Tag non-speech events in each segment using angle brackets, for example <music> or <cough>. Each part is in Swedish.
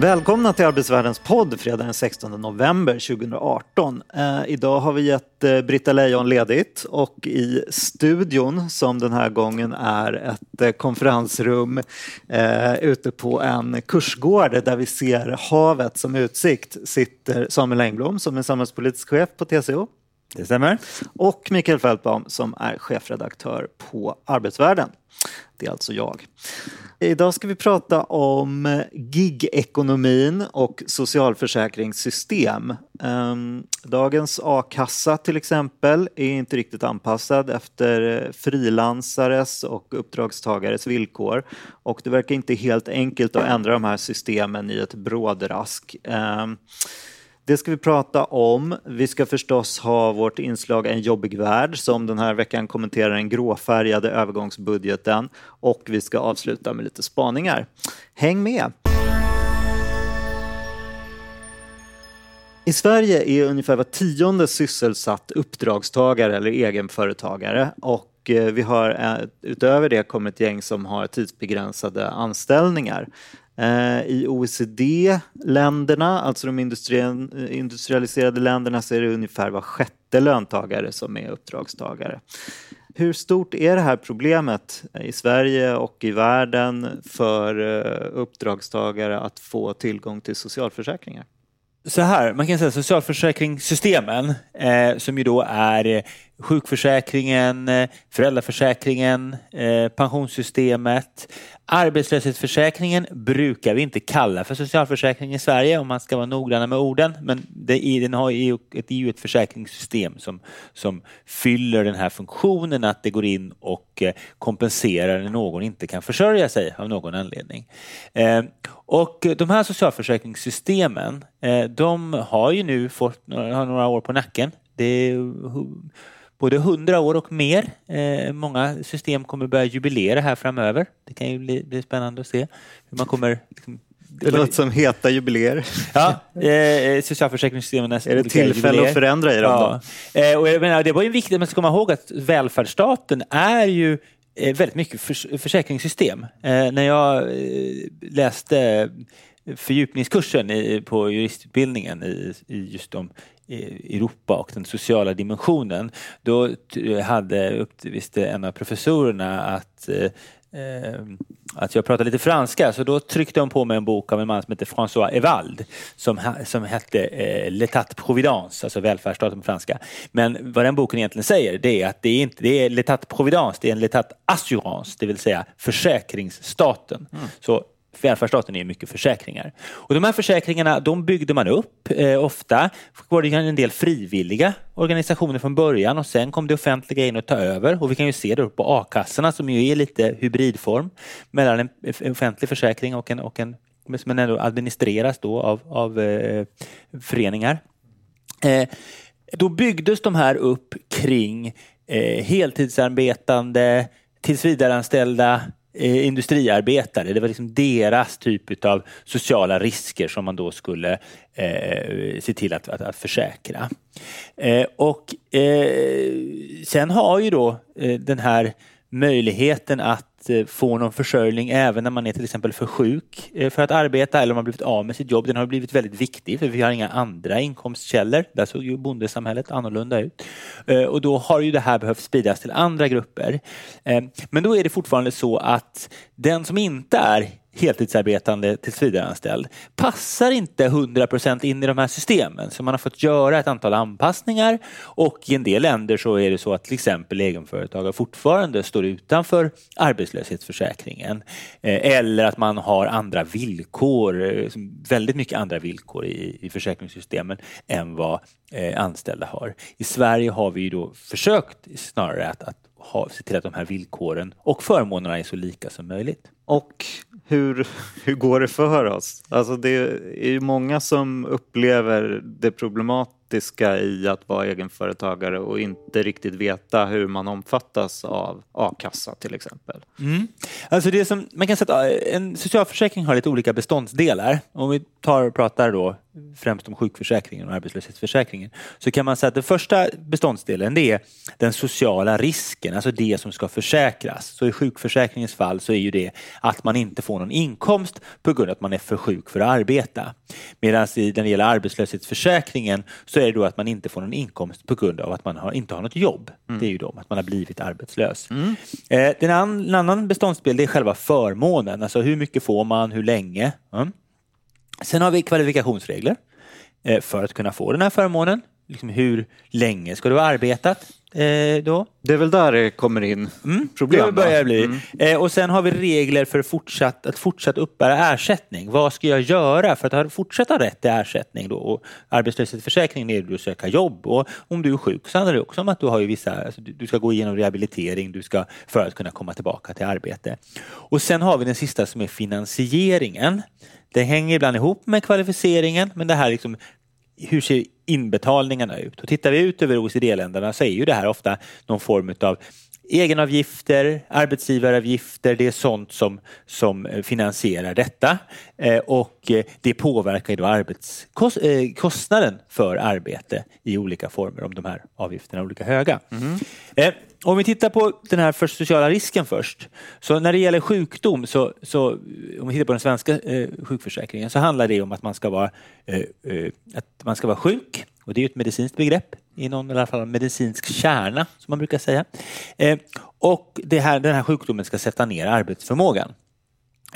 Välkomna till Arbetsvärldens podd fredag den 16 november 2018. Eh, idag har vi gett eh, Britta Lejon ledigt och i studion som den här gången är ett eh, konferensrum eh, ute på en kursgård där vi ser havet som utsikt sitter Samuel Engblom som är samhällspolitisk chef på TCO. Det stämmer. Och Mikael Fältbaum som är chefredaktör på Arbetsvärlden. Det är alltså jag. Idag ska vi prata om gigekonomin och socialförsäkringssystem. Ehm, dagens a-kassa till exempel är inte riktigt anpassad efter frilansares och uppdragstagares villkor och det verkar inte helt enkelt att ändra de här systemen i ett brådrask. Ehm, det ska vi prata om. Vi ska förstås ha vårt inslag En jobbig värld som den här veckan kommenterar den gråfärgade övergångsbudgeten och vi ska avsluta med lite spaningar. Häng med! I Sverige är ungefär var tionde sysselsatt uppdragstagare eller egenföretagare och eh, vi har eh, utöver det kommit ett gäng som har tidsbegränsade anställningar. Eh, I OECD-länderna, alltså de industrialiserade länderna, så är det ungefär var sjätte löntagare som är uppdragstagare. Hur stort är det här problemet i Sverige och i världen för eh, uppdragstagare att få tillgång till socialförsäkringar? Så här, man kan säga socialförsäkringssystemen eh, som ju då är sjukförsäkringen, eh, föräldraförsäkringen, eh, pensionssystemet. Arbetslöshetsförsäkringen brukar vi inte kalla för socialförsäkring i Sverige om man ska vara noggranna med orden. Men det är, den har ju ett, är ju ett försäkringssystem som, som fyller den här funktionen att det går in och eh, kompenserar när någon inte kan försörja sig av någon anledning. Och de här socialförsäkringssystemen, de har ju nu fått har några år på nacken. Det är både 100 år och mer. Eh, många system kommer börja jubilera här framöver. Det kan ju bli, bli spännande att se hur man kommer liksom, det låter som heta jubileer. Ja, eh, socialförsäkringssystemen är det tillfälle jubileer. att förändra i dem? Ja. Eh, och jag menar, det var ju viktigt, man ska komma ihåg att välfärdsstaten är ju eh, väldigt mycket för, försäkringssystem. Eh, när jag eh, läste fördjupningskursen i, på juristutbildningen i, i just om Europa och den sociala dimensionen. Då hade uppvisste en av professorerna att eh, att jag pratade lite franska så då tryckte de på mig en bok av en man som heter François Evald som, som hette eh, L'État Providence, alltså välfärdsstaten på franska. Men vad den boken egentligen säger det är att det är inte det är L'État Providence, det är en L'État Assurance, det vill säga försäkringsstaten. Mm. Så välfärdsstaten är mycket försäkringar. Och de här försäkringarna de byggde man upp. Eh, ofta var det en del frivilliga organisationer från början och sen kom det offentliga in och ta över. Och vi kan ju se det på a-kassorna som ju är lite hybridform mellan en offentlig försäkring och en, och en men ändå administreras då av, av eh, föreningar. Eh, då byggdes de här upp kring eh, heltidsarbetande, tillsvidareanställda eh, industriarbetare. Det var liksom deras typ av sociala risker som man då skulle eh, se till att, att, att försäkra. Eh, och eh, sen har ju då eh, den här möjligheten att Få någon försörjning även när man är till exempel för sjuk eh, för att arbeta eller om man blivit av med sitt jobb. Den har blivit väldigt viktig för vi har inga andra inkomstkällor. Där såg ju bondesamhället annorlunda ut. Eh, och då har ju det här behövt spridas till andra grupper. Eh, men då är det fortfarande så att den som inte är heltidsarbetande tillsvidareanställd passar inte 100% in i de här systemen. Så man har fått göra ett antal anpassningar och i en del länder så är det så att till exempel egenföretagare fortfarande står utanför arbetslöshetsförsäkringen. Eh, eller att man har andra villkor, eh, väldigt mycket andra villkor i, i försäkringssystemen än vad eh, anställda har. I Sverige har vi då försökt snarare att, att ha, se till att de här villkoren och förmånerna är så lika som möjligt. Och hur, <laughs> hur går det för oss? Alltså det är ju många som upplever det problemat, problematiska i att vara egenföretagare och inte riktigt veta hur man omfattas av a-kassa till exempel? Mm. Alltså det som, man kan säga att eh, en socialförsäkring har lite olika beståndsdelar. Om vi tar och pratar då främst om sjukförsäkringen och arbetslöshetsförsäkringen så kan man säga att den första beståndsdelen det är den sociala risken, alltså det som ska försäkras. Så i sjukförsäkringens fall så är ju det att man inte får någon inkomst på grund av att man är för sjuk för att arbeta. Medan när det gäller arbetslöshetsförsäkringen så är det då att man inte får någon inkomst på grund av att man har, inte har något jobb. Mm. Det är ju då att man har blivit arbetslös. Mm. Eh, den an, en annan beståndsdel är själva förmånen, alltså hur mycket får man, hur länge. Mm. Sen har vi kvalifikationsregler eh, för att kunna få den här förmånen. Liksom hur länge ska du ha arbetat eh, då? Det är väl där det kommer in mm, problem? Det börjar bli. Mm. Eh, och sen har vi regler för fortsatt, att fortsatt uppbära ersättning. Vad ska jag göra för att fortsätta ha rätt till ersättning? Då? Och arbetslöshetsförsäkringen är att söka jobb och om du är sjuk så handlar det också om att du har ju vissa, alltså, du ska gå igenom rehabilitering du ska, för att kunna komma tillbaka till arbete. Och sen har vi den sista som är finansieringen. Det hänger ibland ihop med kvalificeringen men det här liksom, hur ser inbetalningarna ut? Och tittar vi ut över OECD-länderna så är ju det här ofta någon form av egenavgifter, arbetsgivaravgifter, det är sånt som, som finansierar detta eh, och eh, det påverkar då arbetskostnaden eh, för arbete i olika former om de här avgifterna är olika höga. Mm. Om vi tittar på den här för sociala risken först. Så när det gäller sjukdom, så, så om vi tittar på den svenska eh, sjukförsäkringen, så handlar det om att man ska vara, eh, eh, att man ska vara sjuk. Och det är ett medicinskt begrepp i någon i alla fall medicinsk kärna som man brukar säga. Eh, och det här, den här sjukdomen ska sätta ner arbetsförmågan.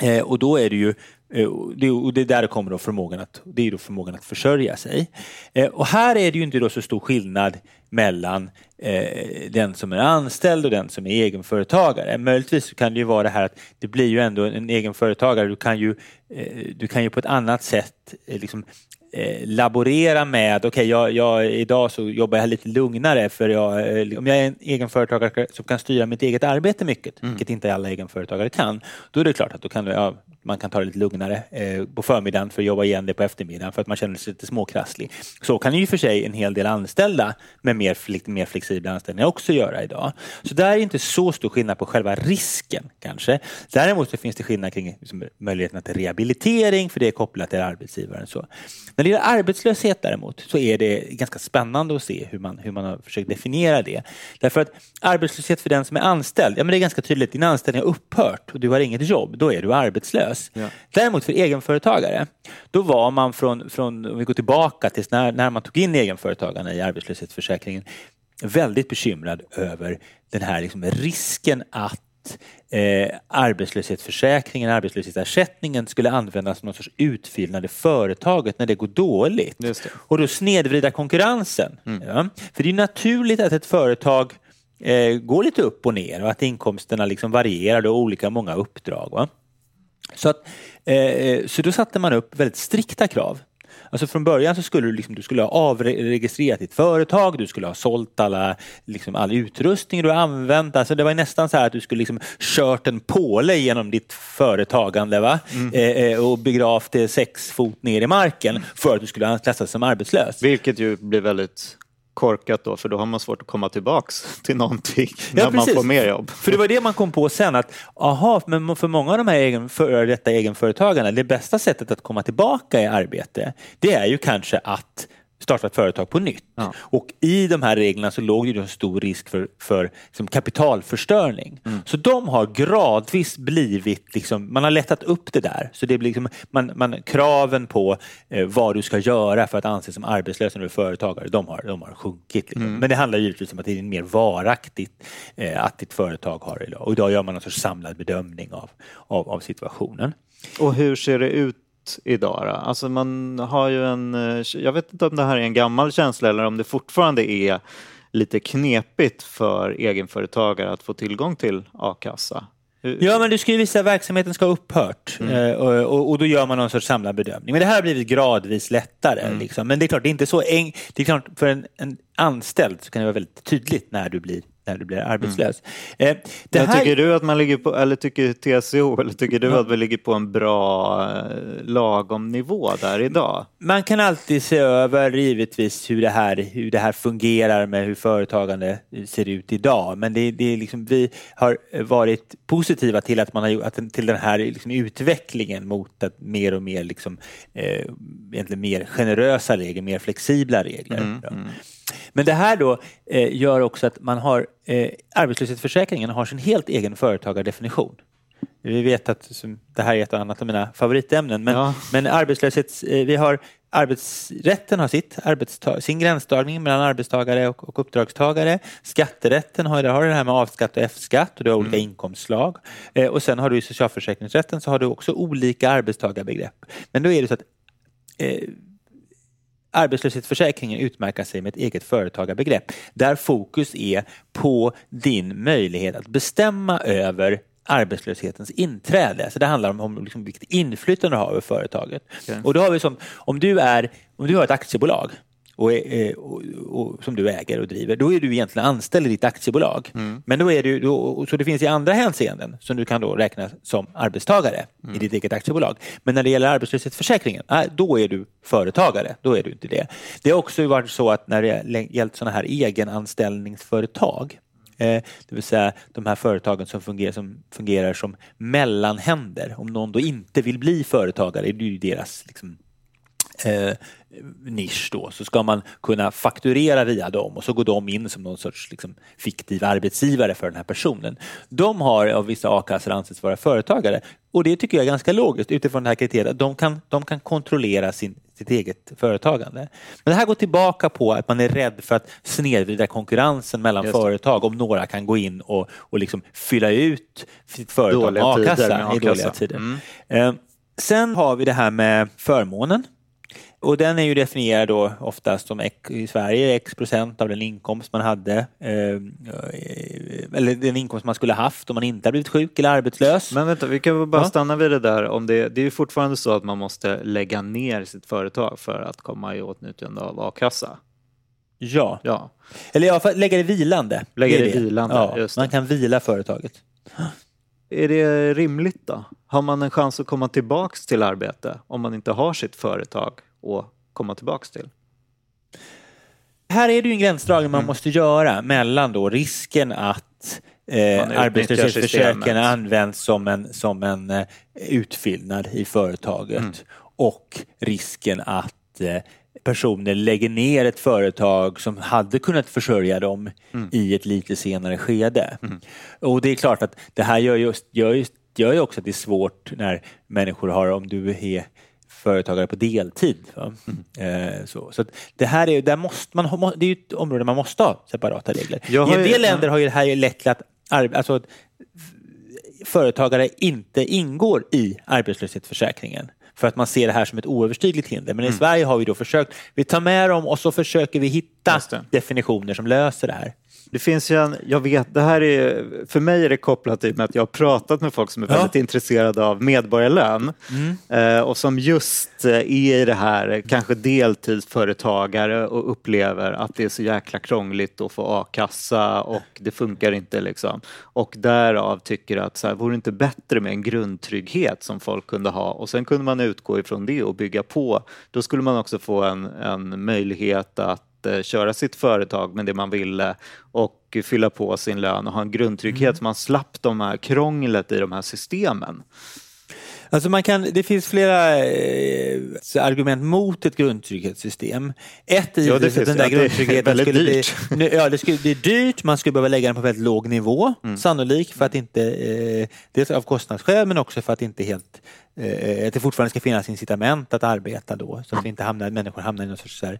Eh, och då är det ju eh, och det är där det kommer då förmågan att, det är då förmågan att försörja sig. Eh, och här är det ju inte då så stor skillnad mellan eh, den som är anställd och den som är egenföretagare. Möjligtvis kan det ju vara det här att det blir ju ändå en egenföretagare, du kan ju, eh, du kan ju på ett annat sätt eh, liksom eh, laborera med, okej okay, jag, jag, idag så jobbar jag lite lugnare för jag, eh, om jag är en egenföretagare som kan styra mitt eget arbete mycket, mm. vilket inte alla egenföretagare kan, då är det klart att då kan ja, man kan ta det lite lugnare eh, på förmiddagen för att jobba igen det på eftermiddagen för att man känner sig lite småkrasslig. Så kan ju för sig en hel del anställda med mer, mer flexibla anställningar också göra idag. Så där är inte så stor skillnad på själva risken kanske. Däremot så finns det skillnad kring liksom, möjligheterna till rehabilitering för det är kopplat till arbetsgivaren. Så. När det gäller arbetslöshet däremot så är det ganska spännande att se hur man, hur man har försökt definiera det. Därför att arbetslöshet för den som är anställd, ja men det är ganska tydligt, din anställning har upphört och du har inget jobb, då är du arbetslös. Ja. Däremot för egenföretagare, då var man från, från om vi går tillbaka till när, när man tog in egenföretagarna i arbetslöshetsförsäkringen, väldigt bekymrad över den här liksom risken att eh, arbetslöshetsförsäkringen, arbetslöshetsersättningen skulle användas som någon sorts utfyllnad i företaget när det går dåligt. Det. Och då snedvrida konkurrensen. Mm. Ja. För det är naturligt att ett företag eh, går lite upp och ner och att inkomsterna liksom varierar och olika många uppdrag. Va? Så, att, eh, så då satte man upp väldigt strikta krav. Alltså från början så skulle du, liksom, du skulle ha avregistrerat ditt företag, du skulle ha sålt alla, liksom, all utrustning du har använt. Alltså det var nästan så här att du skulle liksom kört en påle genom ditt företagande va? Mm. Eh, eh och begravt det sex fot ner i marken för att du skulle klassas som arbetslös. Vilket ju blir väldigt korkat då, för då har man svårt att komma tillbaks <laughs> till någonting när man får mer jobb. För det var det man kom på sen att, aha, men för många av de här egen, för detta egenföretagarna, det bästa sättet att komma tillbaka i arbete, det är ju kanske att starta ett företag på nytt. Ja. Och i de här reglerna så låg det en stor risk för, för liksom kapitalförstöring. Mm. Så de har gradvis blivit, liksom, man har lättat upp det där. Så det blir liksom, man, man, kraven på eh, vad du ska göra för att anses som arbetslös när du är företagare, de har, de har sjunkit. Liksom. Mm. Men det handlar givetvis om att det är mer varaktigt eh, att ditt företag har idag. Och idag gör man en sorts samlad bedömning av, av, av situationen. Och hur ser det ut idag? Då? Alltså man har ju en, eh, jag vet inte om det här är en gammal känsla eller om det fortfarande är lite knepigt för egenföretagare att få tillgång till a-kassa. Ja, men du ska ju visa att verksamheten ska ha upphört mm. Eh, och, och, och, då gör man någon sorts samlad bedömning. Men det här har blivit gradvis lättare. Mm. Liksom. Men det är klart, det är inte så enkelt. Det är klart, för en, en, anställd så kan det vara väldigt tydligt när du blir när du blir arbetslös. Eh, det Men här- Tycker du att man ligger på, eller tycker TCO, eller tycker du att vi ligger på en bra eh, lagom nivå där idag? Man kan alltid se över givetvis hur det här, hur det här fungerar med hur företagande ser ut idag. Men det, det är liksom, vi har varit positiva till att man har att, till den här liksom utvecklingen mot att mer och mer liksom, eh, mer generösa regler, mer flexibla regler. Ja. Men det här då eh, gör också att man har eh, arbetslöshetsförsäkringen har sin helt egen företagardefinition. Vi vet att det här är ett annat av mina favoritämnen, men, Ja. men arbetslöshets, eh, vi har arbetsrätten har sitt, arbetsta, sin gränsdragning mellan arbetstagare och, och uppdragstagare. Skatterätten har, där har det här med A-skatt och F-skatt och du har olika inkomstslag. Eh, och sen har du i socialförsäkringsrätten så har du också olika arbetstagarbegrepp. Men då är det så att eh, arbetslöshetsförsäkringen utmärker sig med ett eget företagarbegrepp där fokus är på din möjlighet att bestämma över arbetslöshetens inträde. Så det handlar om, om liksom vilket inflytande du har över företaget. Och då har vi som, om du, är, om du har ett aktiebolag och, eh, och, och, som du äger och driver, då är du egentligen anställd i ditt aktiebolag. Men då är du, då, så det finns i andra hänseenden som du kan då räkna som arbetstagare i ditt eget aktiebolag. Men när det gäller arbetslöshetsförsäkringen, då är du företagare. Då är du inte det. Det har också varit så att när det gällt sådana här egenanställningsföretag, Eh, det vill säga de här företagen som fungerar som, fungerar som mellanhänder. Om någon då inte vill bli företagare, det är ju deras liksom, eh, nisch då, så ska man kunna fakturera via dem och så går de in som någon sorts liksom, fiktiv arbetsgivare för den här personen. De har av vissa a-kassor ansetts vara företagare och det tycker jag är ganska logiskt utifrån det här kriteriet. De kan, de kan kontrollera sin, sitt eget företagande. Men det här går tillbaka på att man är rädd för att snedvrida konkurrensen mellan företag om några kan gå in och, och liksom fylla ut sitt företag med Dåliga tider a-kassa med i dåliga tider. Mm. Eh, sen har vi det här med förmånen. Och den är ju definierad då oftast som i Sverige x procent av den inkomst man hade. Eh, eller den inkomst man skulle haft om man inte hade blivit sjuk eller arbetslös. Men vänta, vi kan bara Ja. stanna vid det där. Om det, det är fortfarande så att man måste lägga ner sitt företag för att komma i åtnjutande av a-kassa. ja. Ja. Eller ja, lägga det vilande. Lägga är det vilande, Ja, det. man kan vila företaget. Är det rimligt då? Har man en chans att komma tillbaks till arbete om man inte har sitt företag att komma tillbaks till? Här är det ju en gränsdragning man Mm. måste göra mellan då risken att eh, arbetslöshetsförsäkringen används som en, som en eh, utfyllnad i företaget Mm. och risken att eh, personer lägger ner ett företag som hade kunnat försörja dem Mm. i ett lite senare skede. Och det är klart att det här gör just, gör just gör ju också att det är svårt när människor har, om du är företagare på deltid. Mm. Eh, så så det här är, där måste man, ha- det är ju ett område man måste ha separata regler. Jag I en ju- del länder har ju det här lett till att alltså, företagare inte ingår i arbetslöshetsförsäkringen för att man ser det här som ett oöverstigligt hinder. Men i Sverige har vi då försökt, vi tar med dem och så försöker vi hitta definitioner som löser det här. Det finns ju en, jag vet, det här är, för mig är det kopplat till att jag har pratat med folk som är Ja. väldigt intresserade av medborgarlön eh, och som just eh, är i det här, kanske deltidsföretagare och upplever att det är så jäkla krångligt att få a-kassa och det funkar inte liksom. Och därav tycker att så här, vore det inte bättre med en grundtrygghet som folk kunde ha och sen kunde man utgå ifrån det och bygga på. Då skulle man också få en, en möjlighet att eh, köra sitt företag med det man ville och fylla på sin lön och ha en grundtrygghet så man slapp de här krånglet i de här systemen. Alltså man kan, det finns flera eh, argument mot ett grundtrygghetssystem. Ett i Ja, det att den där är grundtryggheten skulle bli, dyrt. nu- ja, det skulle bli dyrt, man skulle behöva lägga den på väldigt låg nivå, Mm. sannolikt för att inte, eh, dels av kostnadsskäl men också för att inte helt eh, att det fortfarande ska finnas incitament att arbeta då så att vi inte hamnar, människor hamnar i någon sorts så här,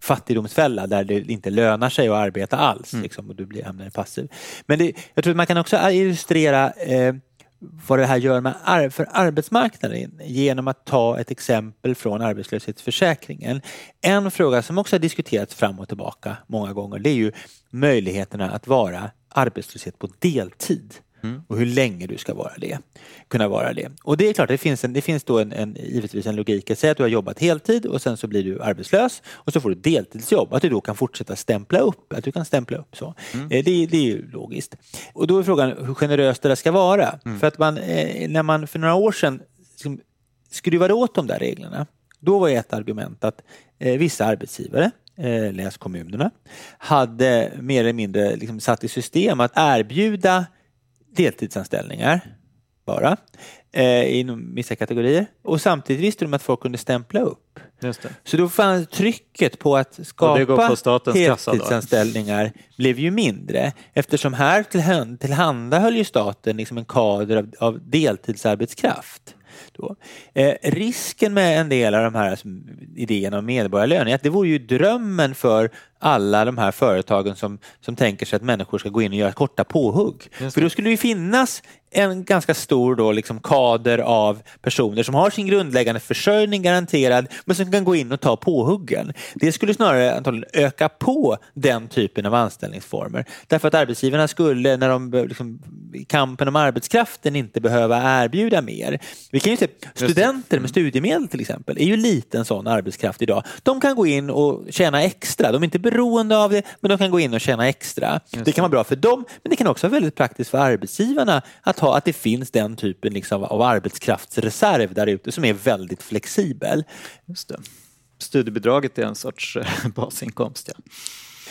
fattigdomsfälla där det inte lönar sig att arbeta alls Mm. liksom, och du blir, hamnar i passiv. Men det, jag tror att man kan också illustrera eh, vad det här gör med ar- för arbetsmarknaden genom att ta ett exempel från arbetslöshetsförsäkringen. En fråga som också har diskuterats fram och tillbaka många gånger det är ju möjligheterna att vara arbetslöshet på deltid. Och hur länge du ska vara det. kunna vara det. Och det är klart, det finns, en, det finns då en, en, givetvis en logik. Säg att du har jobbat heltid och sen så blir du arbetslös och så får du deltidsjobb. Att du då kan fortsätta stämpla upp. Att du kan stämpla upp så. Eh, Det, det är ju logiskt. Och då är frågan hur generöst det där ska vara. För att man, eh, när man för några år sedan liksom, skruvade åt de där reglerna, då var ett argument att eh, vissa arbetsgivare, eh, läs kommunerna, hade mer eller mindre liksom satt i system att erbjuda deltidsanställningar bara eh, inom vissa kategorier. Och samtidigt visste de att folk kunde stämpla upp. Så då fanns trycket på att skapa på heltidsanställningar blev ju mindre eftersom här tillhand- tillhandahöll ju staten liksom en kader av, av deltidsarbetskraft. Då. Eh, risken med en del av de här som, idéerna om medborgarlön är att det vore ju drömmen för alla de här företagen som, som tänker sig att människor ska gå in och göra korta påhugg. För då skulle det ju finnas en ganska stor då liksom kader av personer som har sin grundläggande försörjning garanterad men som kan gå in och ta påhuggen. Det skulle snarare antagligen öka på den typen av anställningsformer. Därför att arbetsgivarna skulle, när de liksom, kampen om arbetskraften inte behöva erbjuda mer. Vi kan ju se, studenter med studiemedel till exempel är ju lite en sån arbetskraft idag. De kan gå in och tjäna extra. De är inte beroende av det, men de kan gå in och tjäna extra. Det kan vara bra för dem, men det kan också vara väldigt praktiskt för arbetsgivarna att ha att det finns den typen liksom av arbetskraftsreserv där ute som är väldigt flexibel. Just det. Studiebidraget är en sorts eh, <laughs> basinkomst. Ja.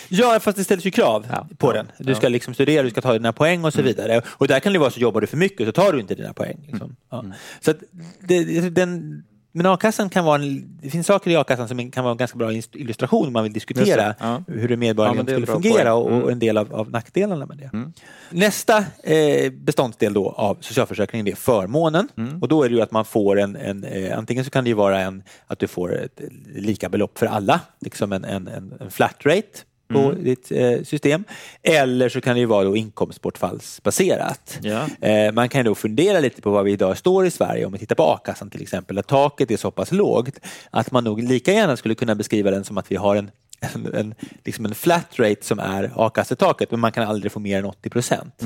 Ja, fast det ställs ju krav Ja. på Ja. den. Du Ja. ska liksom studera, du ska ta dina poäng och så vidare. Och där kan det vara så jobbar du för mycket så tar du inte dina poäng. Liksom. Ja. Så att det, den, men a-kassan kan vara en, det finns saker i a-kassan som kan vara en ganska bra illustration om man vill diskutera ja. hur det Ja, medborgarligen men det är en skulle fungera och, Mm. och en del av, av nackdelarna med det. Nästa eh, beståndsdel då av socialförsäkringen är förmånen. Mm. Och då är det ju att man får en, en eh, antingen så kan det ju vara en, att du får ett lika belopp för alla, liksom en, en, en, en flat rate på Mm. ditt eh, system. Eller så kan det ju vara då inkomstbortfallsbaserat. Ja. Eh, man kan då fundera lite på var vi idag står i Sverige om vi tittar på a-kassan till exempel. Att taket är så pass lågt att man nog lika gärna skulle kunna beskriva den som att vi har en en, en, liksom en flat rate som är a-kassetaket men man kan aldrig få mer än 80 procent.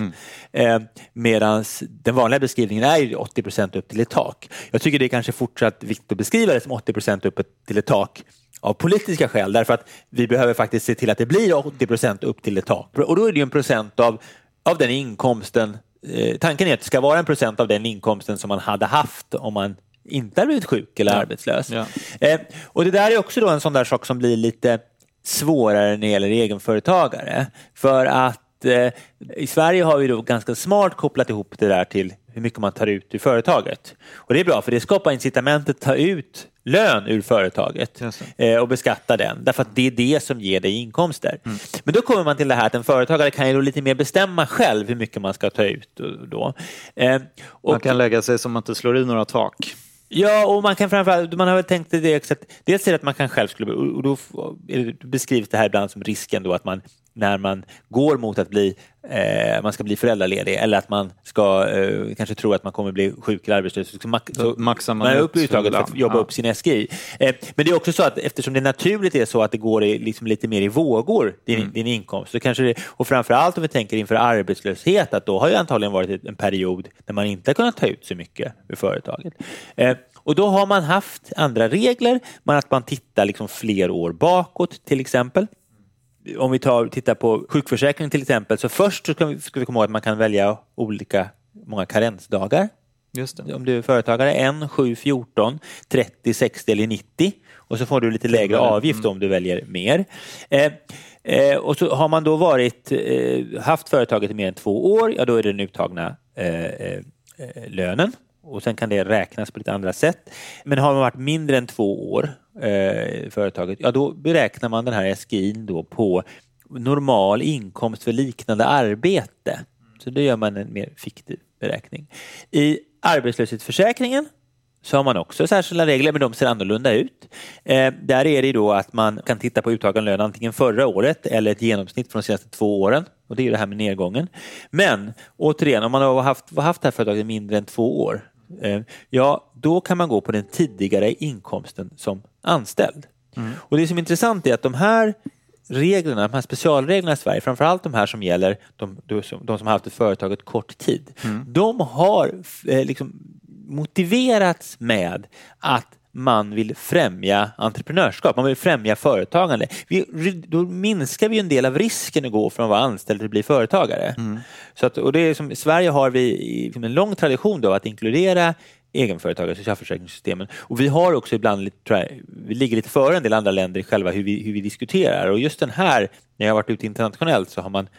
Eh, Medan den vanliga beskrivningen är ju 80 procent upp till ett tak. Jag tycker det är kanske fortsatt viktigt att beskriva det som 80 procent upp till ett tak av politiska skäl därför att vi behöver faktiskt se till att det blir 80 procent upp till ett tak. Och då är det ju en procent av, av den inkomsten. Eh, tanken är att det ska vara en procent av den inkomsten som man hade haft om man inte hade blivit sjuk eller arbetslös. Ja. Eh, och det där är också då en sån där sak som blir lite svårare när det gäller egenföretagare. För att eh, i Sverige har vi då ganska smart kopplat ihop det där till hur mycket man tar ut ur företaget. Och det är bra för det skapar incitamentet att ta ut lön ur företaget eh, och beskatta den. Därför att det är det som ger dig inkomster. Men då kommer man till det här att en företagare kan ju då lite mer bestämma själv hur mycket man ska ta ut. Då. Eh, och, Man kan lägga sig som att det slår i några tak. Ja, och man kan framförallt, man har väl tänkt det också att dels är det att man kan själv skulle, och då beskrivs det här ibland som risken då att man när man går mot att bli, eh, man ska bli föräldraledig eller att man ska eh, kanske tro att man kommer bli sjuk eller arbetslös. Så, ma- så maxar man man upp uttaget för att jobba Ja. upp sin SGI. Eh, men det är också så att eftersom det naturligt är så att det går i, liksom lite mer i vågor, din, Mm. din inkomst, så kanske det, och framförallt om vi tänker inför arbetslöshet, att då har ju antagligen varit en period där man inte har kunnat ta ut så mycket ur företaget. Eh, och då har man haft andra regler, man att man tittar liksom fler år bakåt till exempel. Om vi tar, tittar på sjukförsäkringen till exempel, så först så ska vi, ska vi komma ihåg att man kan välja olika många karensdagar om du är företagare, 1, 7, 14, 30, 60 eller 90. Och så får du lite lägre avgift om du väljer mer. Eh, eh, och så har man då varit, eh, haft företaget i mer än två år, ja då är det den uttagna eh, eh, eh, lönen. Och sen kan det räknas på lite andra sätt. Men har man varit mindre än två år eh, i företaget, ja då beräknar man den här SGI då på normal inkomst för liknande arbete. Så då gör man en mer fiktiv beräkning. I arbetslöshetsförsäkringen så har man också särskilda regler, men de ser annorlunda ut. Eh, där är det ju då att man kan titta på uttagen lön antingen förra året eller ett genomsnitt från de senaste två åren. Och det är ju det här med nedgången. Men återigen, om man har haft, haft det här företaget i mindre än två år, ja, då kan man gå på den tidigare inkomsten som anställd. Och det som är intressant är att de här reglerna, de här specialreglerna i Sverige, framförallt de här som gäller de, de, som, de som har haft ett företag ett kort tid, de har eh, liksom motiverats med att man vill främja entreprenörskap, man vill främja företagande. Vi, då minskar vi en del av risken att gå från att vara anställd till att bli företagare. Så att, och det är som, I Sverige har vi en lång tradition då att inkludera egenföretagare i socialförsäkringssystemen. Och vi har också ibland, jag, vi ligger lite före en del andra länder i själva hur vi, hur vi diskuterar. Och just den här, när jag har varit ute internationellt så har man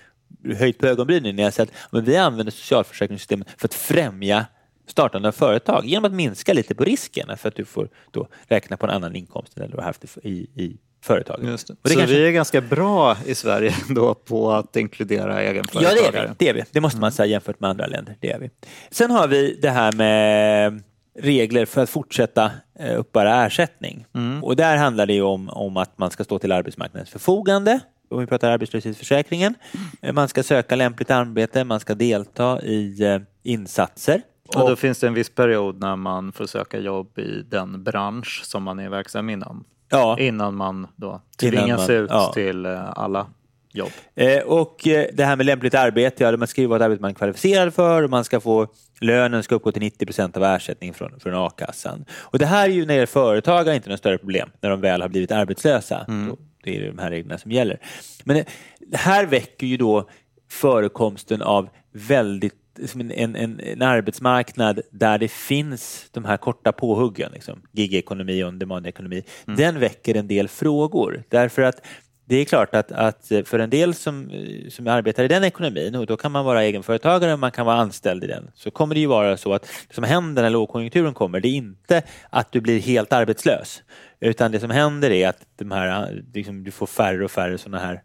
höjt på ögonbrynen när jag sett att vi använder socialförsäkringssystemen för att främja startande av företag genom att minska lite på risken för att du får då räkna på en annan inkomst än du har haft i, i företaget. Just det. Så kanske- vi är ganska bra i Sverige <laughs> då på att inkludera Ja, egenföretagare. det är vi. Det, är vi. det måste man säga jämfört med andra länder. Det är vi. Sen har vi det här med regler för att fortsätta eh, uppbära ersättning. Och där handlar det om, om att man ska stå till arbetsmarknadens förfogande. Om vi pratar arbetslöshetsförsäkringen. Eh, Man ska söka lämpligt arbete, man ska delta i eh, insatser. Och då finns det en viss period när man får söka jobb i den bransch som man är verksam inom. Ja. Innan man då tvingas man- ut ja. till eh, alla jobb. Eh, och eh, det här med lämpligt arbete, ja, man ska ju vara ett arbete man är kvalificerad för och man ska få lönen ska uppgå till 90 procent av ersättningen från, från a-kassan. Och det här är ju när det är företagare inte något större problem när de väl har blivit arbetslösa. Då, det är de här reglerna som gäller. Men det, det här väcker ju då förekomsten av väldigt en, en, en, arbetsmarknad där det finns de här korta påhuggen, liksom, gig-ekonomi och on-demand-ekonomi, den väcker en del frågor. Därför att det är klart att, att för en del som, som arbetar i den ekonomin, och då kan man vara egenföretagare och man kan vara anställd i den, så kommer det ju vara så att det som händer när lågkonjunkturen kommer, det är inte att du blir helt arbetslös, utan det som händer är att de här, liksom, du får färre och färre sådana här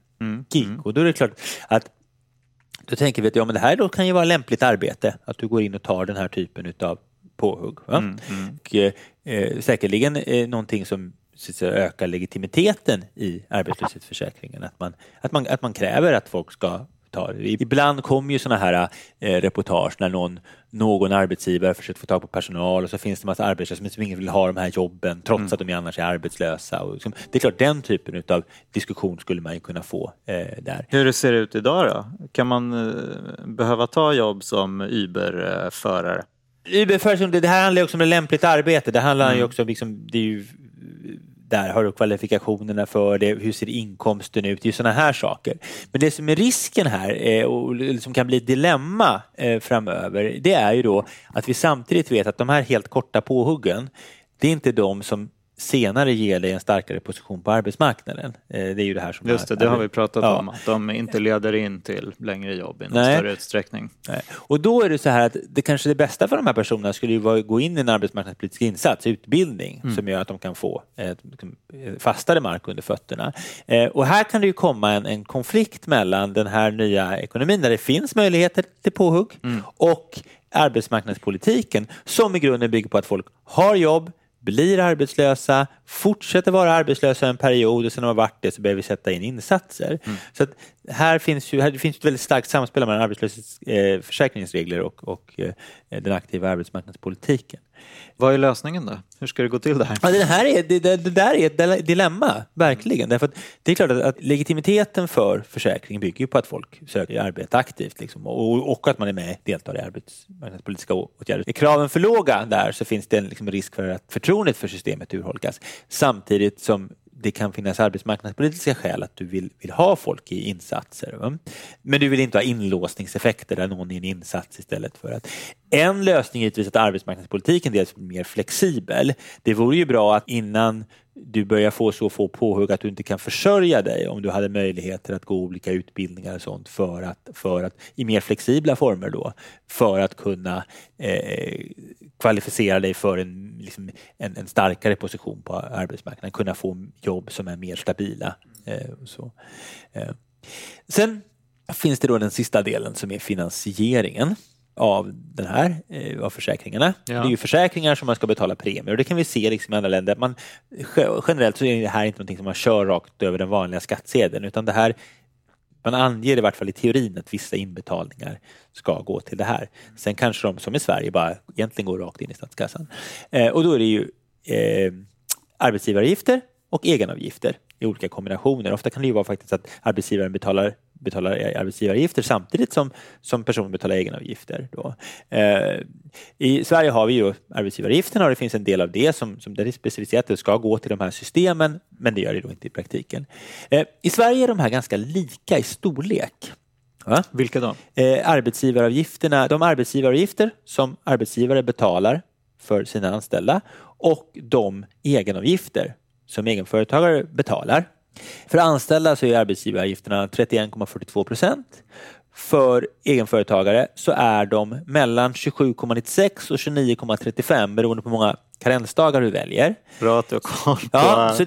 gig. Och då är det klart att då tänker vi att ja, men det här då kan ju vara lämpligt arbete, att du går in och tar den här typen av påhugg. Va? Och, eh, eh, säkerligen eh, någonting som säga, ökar legitimiteten i arbetslöshetsförsäkringen, att man, att, man, att man kräver att folk ska ta det. Ibland kommer ju sådana här eh, reportage när någon, någon arbetsgivare försöker få tag på personal och så finns det en massa arbetslösa som ingen vill ha de här jobben trots att de annars är arbetslösa. Och liksom, det är klart, den typen av diskussion skulle man ju kunna få eh, där. Hur det ser ut idag då? Kan man eh, behöva ta jobb som Uber-förare? Uber det, här handlar ju också om ett lämpligt arbete. Det handlar ju också om, liksom, det är ju, där har du kvalifikationerna för det, hur ser inkomsten ut, det är ju sådana här saker. Men det som är risken här eh, och som kan bli ett dilemma eh, framöver, det är ju då att vi samtidigt vet att de här helt korta påhuggen, det är inte de som senare ger dig en starkare position på arbetsmarknaden. Eh, det är ju det här som Just det, det har vi pratat Ja. om. Att de inte leder in till längre jobb i någon Nej. större utsträckning. Nej. Och då är det så här att det kanske det bästa för de här personerna skulle ju vara att gå in i en arbetsmarknadspolitisk insats, utbildning, som gör att de kan få liksom, fastare mark under fötterna. Eh, och här kan det ju komma en, en konflikt mellan den här nya ekonomin där det finns möjligheter till påhugg och arbetsmarknadspolitiken som i grunden bygger på att folk har jobb, blir arbetslösa, fortsätter vara arbetslösa en period och sen när de har varit det så behöver vi sätta in insatser. Så att här finns ju här finns ett väldigt starkt samspel mellan arbetslöshetsförsäkringsregler och, och eh, den aktiva arbetsmarknadspolitiken. Vad är lösningen då? Hur ska det gå till det här? Ja, det, här är, det, det, det där är ett dile- dilemma, verkligen. Därför att det är klart att, att legitimiteten för försäkringen bygger på att folk söker arbete aktivt liksom, och, och att man är med deltar i arbetsmarknadspolitiska åtgärder. Är kraven för låga där så finns det en liksom, risk för att förtroendet för systemet urholkas. Samtidigt som det kan finnas arbetsmarknadspolitiska skäl att du vill, vill ha folk i insatser. Va? Men du vill inte ha inlåsningseffekter där någon är i en insats istället för att... En lösning är givetvis att arbetsmarknadspolitiken dels blir mer flexibel. Det vore ju bra att innan du börjar få så få påhugg att du inte kan försörja dig om du hade möjligheter att gå olika utbildningar och sånt för att, för att i mer flexibla former då för att kunna eh, kvalificera dig för en, liksom, en, en starkare position på arbetsmarknaden, kunna få jobb som är mer stabila. Eh, och så. Eh. Sen finns det då den sista delen som är finansieringen av den här, eh, av försäkringarna. Ja. Det är ju försäkringar som man ska betala premier och det kan vi se liksom i andra länder. Man, ge- generellt så är det här inte någonting som man kör rakt över den vanliga skattsedeln utan det här man anger i vart fall i teorin att vissa inbetalningar ska gå till det här. Sen kanske de som i Sverige bara egentligen går rakt in i statskassan. Eh, och då är det ju eh, arbetsgivaravgifter och egenavgifter i olika kombinationer. Ofta kan det ju vara faktiskt att arbetsgivaren betalar, betalar arbetsgivaravgifter samtidigt som, som personen betalar egenavgifter. Då. Eh, I Sverige har vi ju arbetsgivaravgifterna och det finns en del av det som, som där är specificerat att det ska gå till de här systemen, men det gör det då inte i praktiken. Eh, I Sverige är de här ganska lika i storlek. Va? Vilka då? Eh, arbetsgivaravgifterna, de arbetsgivaravgifter som arbetsgivare betalar för sina anställda och de egenavgifter som egenföretagare betalar. För anställda så är arbetsgivaravgifterna 31,42 procent. För egenföretagare så är de mellan 27,96 och 29,35 beroende på hur många karensdagar du väljer. Bra att du har koll på Ja, så,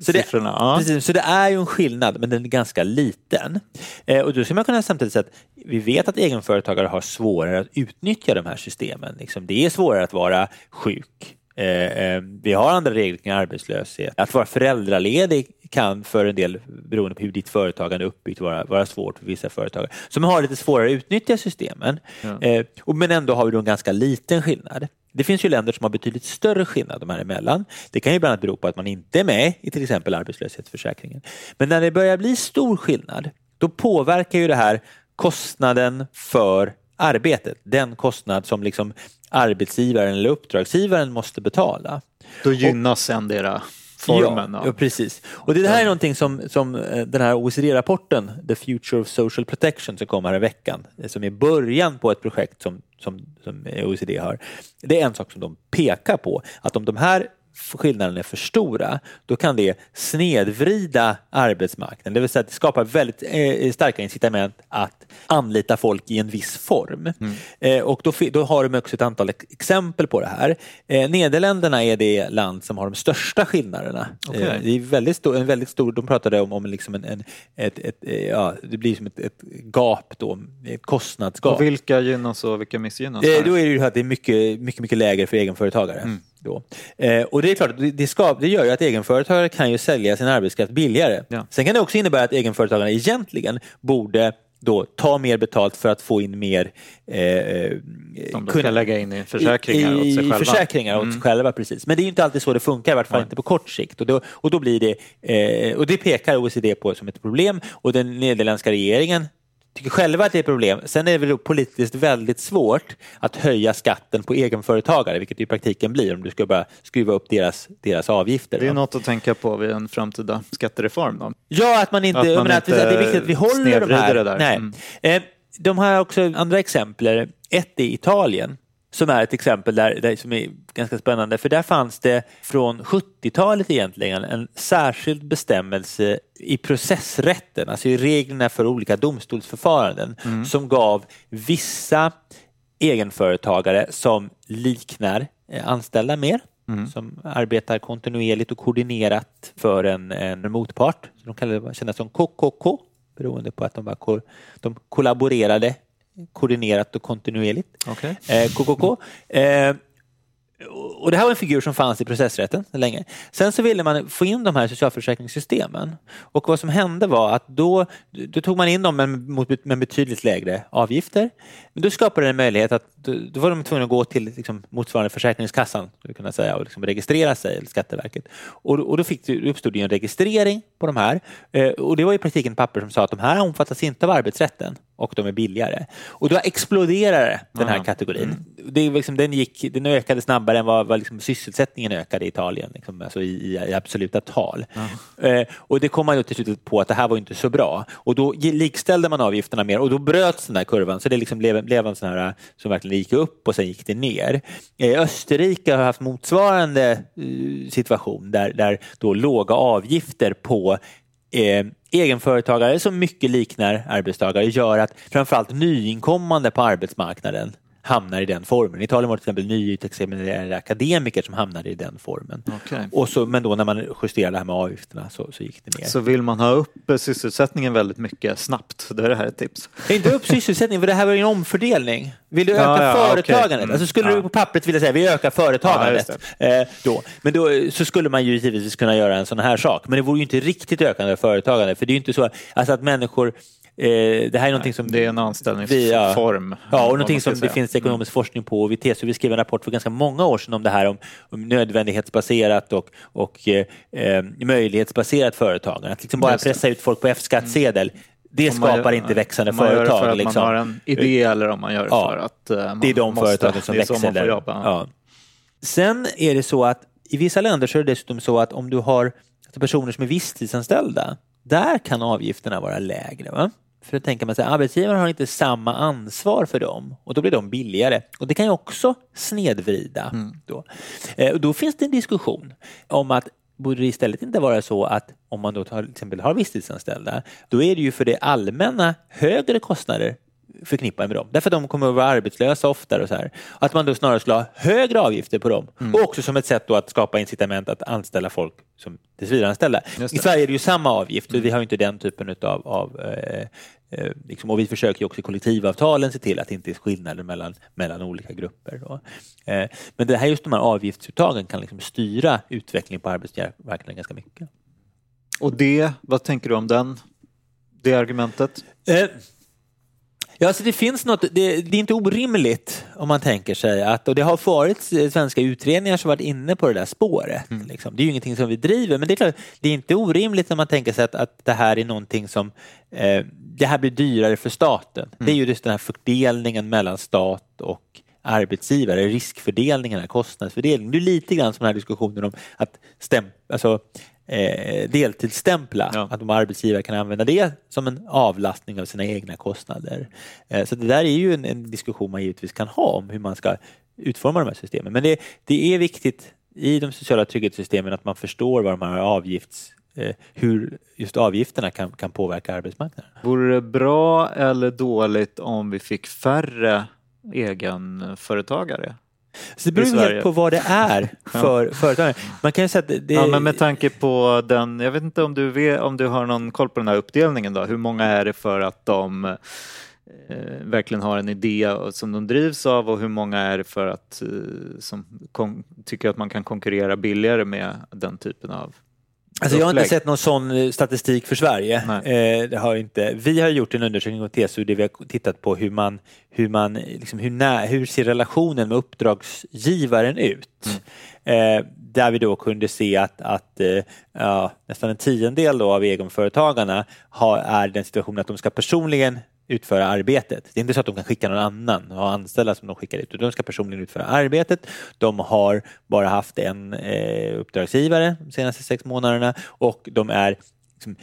så, det, siffrorna. Ja. precis, så det är ju en skillnad, men den är ganska liten. Eh, och då ska man kunna samtidigt säga att vi vet att egenföretagare har svårare att utnyttja de här systemen. Liksom, det är svårare att vara sjuk. Eh, eh, vi har andra regler kring arbetslöshet. Att vara föräldraledig kan för en del, beroende på hur ditt företagande är uppbyggt, vara, vara svårt för vissa företagare som har lite svårare att utnyttja systemen. Eh, och, men ändå har vi då en ganska liten skillnad. Det finns ju länder som har betydligt större skillnad de här emellan. Det kan ju bland annat bero på att man inte är med i till exempel arbetslöshetsförsäkringen. Men när det börjar bli stor skillnad, då påverkar ju det här kostnaden för arbetet. Den kostnad som liksom arbetsgivaren eller uppdragsgivaren måste betala. Då gynnas endera formen. Ja, ja, precis. Och det här är någonting som, som eh, den här OECD-rapporten, The Future of Social Protection, som kom här i veckan, eh, som är början på ett projekt som, som, som eh, OECD har. Det är en sak som de pekar på, att om de här skillnaderna är för stora, då kan det snedvrida arbetsmarknaden. Det vill säga att det skapar väldigt eh, starka incitament att anlita folk i en viss form. Eh, och då, då har de också ett antal ex- exempel på det här. Eh, Nederländerna är det land som har de största skillnaderna. Eh, det är väldigt stor, en väldigt stor, de pratade om, om liksom en, en, ett, ett, eh, ja, det blir som ett, ett gap då, ett kostnadsgap. Och vilka gynnas och vilka missgynnas? Eh, då är det ju att det är mycket, mycket, mycket lägre för egenföretagare. Då. Eh, och det är klart, det, det, ska, det gör ju att egenföretagare kan ju sälja sin arbetskraft billigare. Ja. Sen kan det också innebära att egenföretagarna egentligen borde då ta mer betalt för att få in mer eh, Som de kan lägga in i försäkringar åt sig i själva. Mm. försäkringar åt sig själva. Precis. Men det är ju inte alltid så det funkar, i vart fall inte på kort sikt. Och då, och då blir det, eh, och det pekar OECD på som ett problem och den nederländska regeringen tycker själva att det är ett problem. Sen är det väl politiskt väldigt svårt att höja skatten på egenföretagare, vilket det i praktiken blir om du ska bara skruva upp deras, deras avgifter. Det är något att tänka på vid en framtida skattereform. Då. Ja, att man inte... Att man inte att det är viktigt att vi håller de här. det där. Nej. Mm. Eh, de har också andra exempel. Ett i Italien som är ett exempel där, där, som är ganska spännande. För där fanns det från 70-talet egentligen en särskild bestämmelse i processrätten, alltså i reglerna för olika domstolsförfaranden, Mm. som gav vissa egenföretagare som liknar eh, anställda mer, Mm. som arbetar kontinuerligt och koordinerat för en, en motpart. De kallar det kännas som KKK, beroende på att de, ko, de kollaborerade koordinerat och kontinuerligt. Okej. Eh, KKK. Eh, och det här var en figur som fanns i processrätten länge. Sen så ville man få in de här socialförsäkringssystemen. Och vad som hände var att då, då tog man in dem med, betydligt lägre avgifter. Men då skapade det en möjlighet att då, var de tvungna att gå till liksom, motsvarande Försäkringskassan kunna säga, och liksom registrera sig, eller Skatteverket. Och, och då fick det, uppstod det en registrering på de här. Eh, och det var i praktiken papper som sa att de här omfattas inte av arbetsrätten och de är billigare. Och då exploderade den här Ah. kategorin. Det liksom, den, gick, den ökade snabbare än vad, vad liksom sysselsättningen ökade i Italien, liksom, alltså i, i, absoluta tal. Eh, och det kom man ju till slut på att det här var inte så bra. Och då likställde man avgifterna mer och då bröts den här kurvan. Så det liksom blev, blev en sån här som verkligen gick upp och sen gick det ner. Eh, Österrike har haft motsvarande eh, situation där, där då låga avgifter på eh, egenföretagare som mycket liknar arbetstagare gör att framförallt nyinkommande på arbetsmarknaden hamnar i den formen. I Italien var det till exempel nyutexaminerade akademiker som hamnade i den formen. Okej. Och så, men då när man justerade det här med avgifterna så, så gick det ner. Så vill man ha upp eh, sysselsättningen väldigt mycket snabbt, då är det här ett tips. Inte upp sysselsättning, för det här var ju en omfördelning. Vill du Ja, öka ja, okej. företagandet? Mm. Alltså skulle Ja. du på pappret vilja säga vi ökar företagandet. Ja, eh, då. Men då så skulle man ju givetvis kunna göra en sån här sak. Men det vore ju inte riktigt ökande av företagande. För det är ju inte så alltså att människor det här är någonting som... Det är en anställningsform. Vi, ja, ja, och någonting som det finns ekonomisk forskning på. Vi TCO vi skrev en rapport för ganska många år sedan om det här om, om nödvändighetsbaserat och, och eh, möjlighetsbaserat företagande. Att liksom bara pressa ut folk på F-skattsedel. Det skapar inte växande man företag. Gör det för att liksom. man har en idé eller om man gör det Ja, för att uh, man Det är de måste. företagen som växer man får jobba. Ja. Sen är det så att i vissa länder så är det dessutom så att om du har personer som är visstidsanställda, där kan avgifterna vara lägre. Va? För då tänker man sig arbetsgivaren har inte samma ansvar för dem och då blir de billigare. Och det kan ju också snedvrida. Då. Eh, och då finns det en diskussion om att borde det istället inte vara så att om man då tar, till exempel har visstidsanställda, då är det ju för det allmänna högre kostnader förknippade med dem. Därför att de kommer att vara arbetslösa oftare och så här. Att man då snarare skulle ha högre avgifter på dem. Och också som ett sätt att skapa incitament att anställa folk som tillsvidareanställda. I. Sverige är det ju samma avgift och vi har ju inte den typen utav, av eh, eh, liksom, och vi försöker också i kollektivavtalen se till att det inte är skillnader mellan, mellan olika grupper. Eh, men det här just de här avgiftsuttagen kan liksom styra utvecklingen på arbetsmarknaden ganska mycket. Och det, vad tänker du om den, det argumentet? Ja, alltså det finns något, det, det är inte orimligt om man tänker sig att, och det har varit svenska utredningar som varit inne på det där spåret. Liksom. Det är ju ingenting som vi driver, men det är klart, det är inte orimligt när man tänker sig att, att det här är någonting som, eh, det här blir dyrare för staten. Det är ju just den här fördelningen mellan stat och arbetsgivare, här kostnadsfördelningen. Det är lite grann som den här diskussionen om att stäm, alltså, eh, deltidsstämpla, Ja. att de arbetsgivare kan använda det som en avlastning av sina egna kostnader. Eh, så det där är ju en, en diskussion man givetvis kan ha om hur man ska utforma de här systemen. Men det, det är viktigt i de sociala trygghetssystemen att man förstår vad de här avgifts eh, hur just avgifterna kan, kan påverka arbetsmarknaden. Vore det bra eller dåligt om vi fick färre egenföretagare? Så det beror helt på vad det är <laughs> för företagare. Man kan säga att det, det, Ja, men med tanke på den, jag vet inte om du, vet, om du har någon koll på den här uppdelningen då, hur många är det för att de eh, verkligen har en idé som de drivs av och hur många är det för att eh, som tycker att man kan konkurrera billigare med den typen av Alltså jag har inte sett någon sån eh, statistik för Sverige. Eh, det har inte. Vi har gjort en undersökning på TSU där vi har tittat på hur man, hur man, liksom hur, nä, hur ser relationen med uppdragsgivaren ut? Mm. Eh, där vi då kunde se att, att eh, ja, nästan en tiondel då av egenföretagarna har, är den situationen att de ska personligen utföra arbetet. Det är inte så att de kan skicka någon annan och ha anställda som de skickar ut, de ska personligen utföra arbetet. De har bara haft en eh, uppdragsgivare de senaste sex månaderna och de är liksom,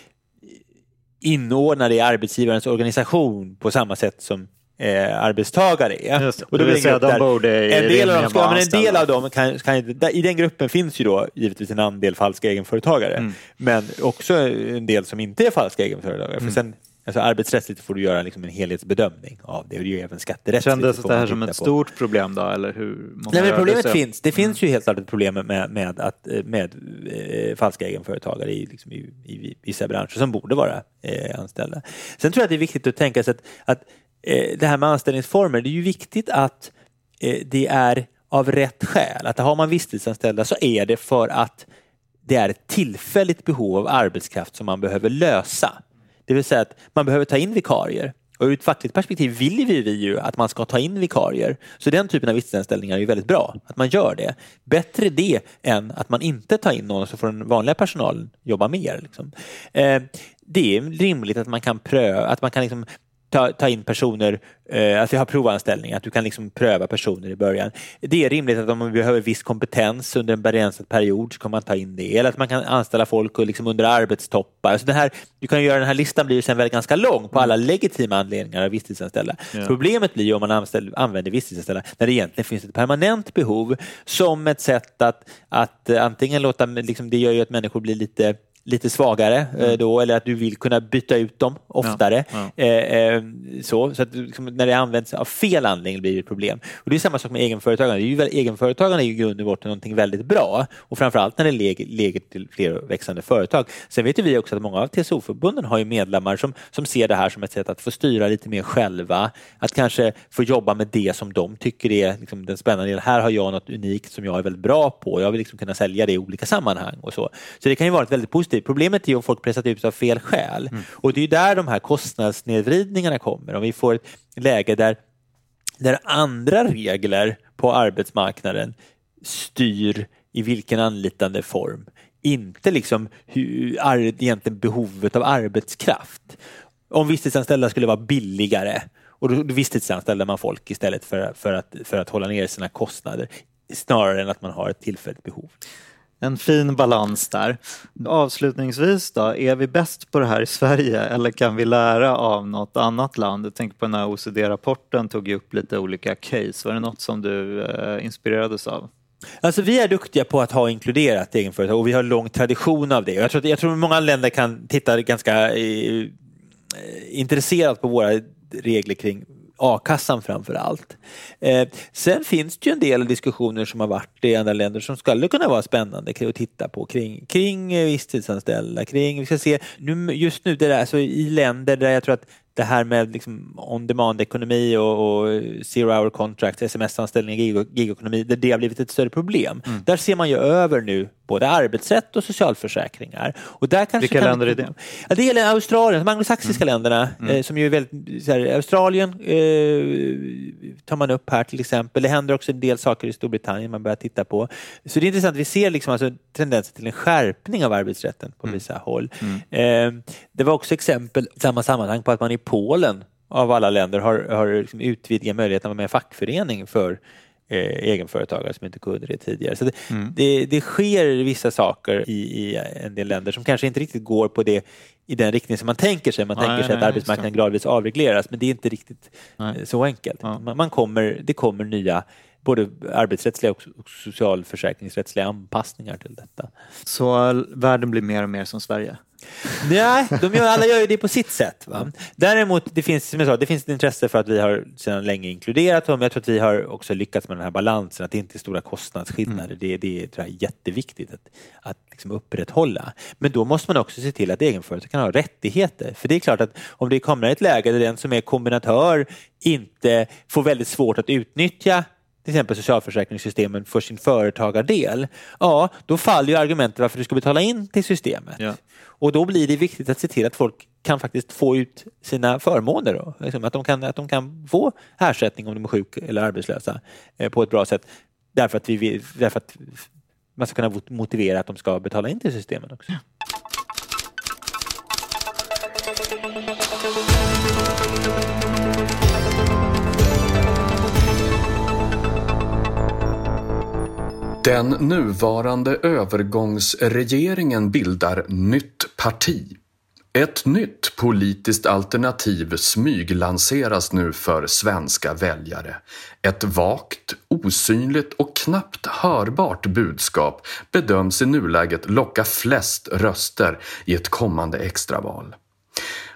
inordnade i arbetsgivarens organisation på samma sätt som eh, arbetstagare är. Just. Och blir vill säga, de borde en del av dem ska, men en del av dem kan, kan, där- I den gruppen finns ju då givetvis en andel falska egenföretagare. Mm. Men också en del som inte är falska egenföretagare. Mm. För sen, alltså arbetsrättsligt får du göra liksom en helhetsbedömning av det. Och det är ju även skatterättsligt. Kändes det här som ett på. stort problem då eller hur? Nej, men problemet finns. Det finns ju helt klart ett problem med, med, att, eh, med eh, falska egenföretagare i, liksom, i, i vissa branscher som borde vara eh, anställda. Sen tror jag att det är viktigt att tänka sig att, att eh, det här med anställningsformer, det är ju viktigt att eh, det är av rätt skäl. Att har man visstidsanställda så är det för att det är ett tillfälligt behov av arbetskraft som man behöver lösa. Det vill säga att man behöver ta in vikarier. Och ur ett fackligt perspektiv vill vi, vi ju att man ska ta in vikarier. Så den typen av visstidsanställningar är ju väldigt bra, att man gör det. Bättre det än att man inte tar in någon så får den vanliga personalen jobba mer. Liksom. Eh, det är rimligt att man kan pröva, att man kan liksom ta, ta in personer, eh, att vi har provanställningar, att du kan liksom pröva personer i början. Det är rimligt att om man behöver viss kompetens under en begränsad period så kan man ta in det. Eller att man kan anställa folk och liksom under arbetstoppar. Alltså det här, du kan göra den här listan blir sen väldigt ganska lång på alla legitima anledningar av visstidsanställda. Problemet blir om man anställ, använder visstidsanställda när det egentligen finns ett permanent behov som ett sätt att, att antingen låta, liksom, det gör ju att människor blir lite lite svagare eh, då eller att du vill kunna byta ut dem oftare. Mm. Ja, Eh, eh, så så att liksom, när det används av fel anledning blir det ett problem. Och Det är samma sak med egenföretagande. Det är ju, väl- egenföretagande är i grund och botten någonting väldigt bra och framförallt när det lägger till fler växande företag. Sen vet ju vi också att många av TCO-förbunden har ju medlemmar som, som ser det här som ett sätt att få styra lite mer själva, att kanske få jobba med det som de tycker är liksom, den spännande delen. Här har jag något unikt som jag är väldigt bra på. Jag vill liksom kunna sälja det i olika sammanhang och så. Så det kan ju vara ett väldigt positivt definitivt. Problemet är ju om folk pressat ut av fel skäl. Och det är där de här kostnadssnedvridningarna kommer. Om vi får ett läge där, där andra regler på arbetsmarknaden styr i vilken anlitande form. Inte liksom hur, ar, egentligen behovet av arbetskraft. Om visstidsanställda skulle vara billigare och då visstidsanställer man folk istället för, för, att, för att hålla ner sina kostnader snarare än att man har ett tillfälligt behov. En fin balans där. Avslutningsvis då, är vi bäst på det här i Sverige eller kan vi lära av något annat land? Jag tänker på den här OECD-rapporten tog ju upp lite olika case. Var det något som du eh, inspirerades av? Alltså vi är duktiga på att ha inkluderat egenföretag och vi har lång tradition av det. Jag tror, jag tror många länder kan titta ganska eh, eh intresserat på våra regler kring a-kassan framför allt. Eh, sen finns det ju en del diskussioner som har varit i andra länder som skulle kunna vara spännande att titta på kring, kring visstidsanställda, kring, vi ska se, nu, just nu det där, alltså i länder där jag tror att det här med liksom on-demand-ekonomi och, och zero-hour contracts, sms-anställningar, gig- gigekonomi, där det har blivit ett större problem. Mm. Där ser man ju över nu både arbetsrätt och socialförsäkringar. Och där kanske Vilka kan länder är det? Ja, det gäller Australien, de anglosaxiska länderna, Eh, som ju är väldigt, här, Australien eh, tar man upp här till exempel. Det händer också en del saker i Storbritannien man börjar titta på. Så det är intressant, vi ser liksom alltså tendenser till en skärpning av arbetsrätten på vissa håll. Eh, det var också exempel samma sammanhang på att man i Polen av alla länder har, har liksom utvidgat möjligheten att vara med i fackförening för eh, egenföretagare som inte kunde det tidigare. Så det, det, det sker vissa saker i, i en del länder som kanske inte riktigt går på det i den riktning som man tänker sig. Man Nej, tänker sig att nej, arbetsmarknaden just det. gradvis avregleras, men det är inte riktigt Nej. så enkelt. Ja. Man, man kommer, det kommer nya både arbetsrättsliga och, socialförsäkringsrättsliga anpassningar till detta. Så världen blir mer och mer som Sverige? Nej, de gör, alla gör ju det på sitt sätt. Va? Däremot, det finns, som jag sa, det finns ett intresse för att vi har sedan länge inkluderat dem. Jag tror att vi har också lyckats med den här balansen, att det inte är stora kostnadsskillnader. Det, det tror jag är jätteviktigt att, att liksom upprätthålla. Men då måste man också se till att egenföretag kan ha rättigheter. För det är klart att om det kommer ett läge där den som är kombinatör inte får väldigt svårt att utnyttja till exempel socialförsäkringssystemen för sin företagardel, ja, då faller ju argumentet varför du ska betala in till systemet. Ja. Och då blir det viktigt att se till att folk kan faktiskt få ut sina förmåner. Då. Liksom att, de kan, att de kan få ersättning om de är sjuka eller arbetslösa eh, på ett bra sätt. Därför att, vi, därför att man ska kunna mot- motivera att de ska betala in till systemen också. Den nuvarande övergångsregeringen bildar nytt parti. Ett nytt politiskt alternativ smyglanseras nu för svenska väljare. Ett vagt, osynligt och knappt hörbart budskap bedöms i nuläget locka flest röster i ett kommande extraval.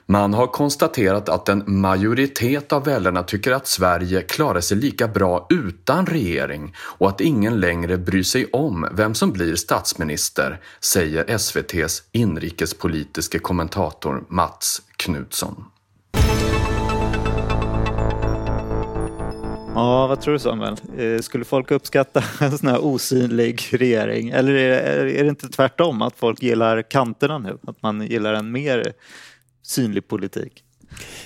Man har konstaterat att en majoritet av väljarna tycker att Sverige klarar sig lika bra utan regering och att ingen längre bryr sig om vem som blir statsminister, säger SVTs inrikespolitiske kommentator Mats Knutsson. Ja, vad tror du Samuel? Eh, skulle folk uppskatta <laughs> en sån här osynlig regering? Eller är det inte tvärtom, att folk gillar kanterna nu? Att man gillar en mer synlig politik?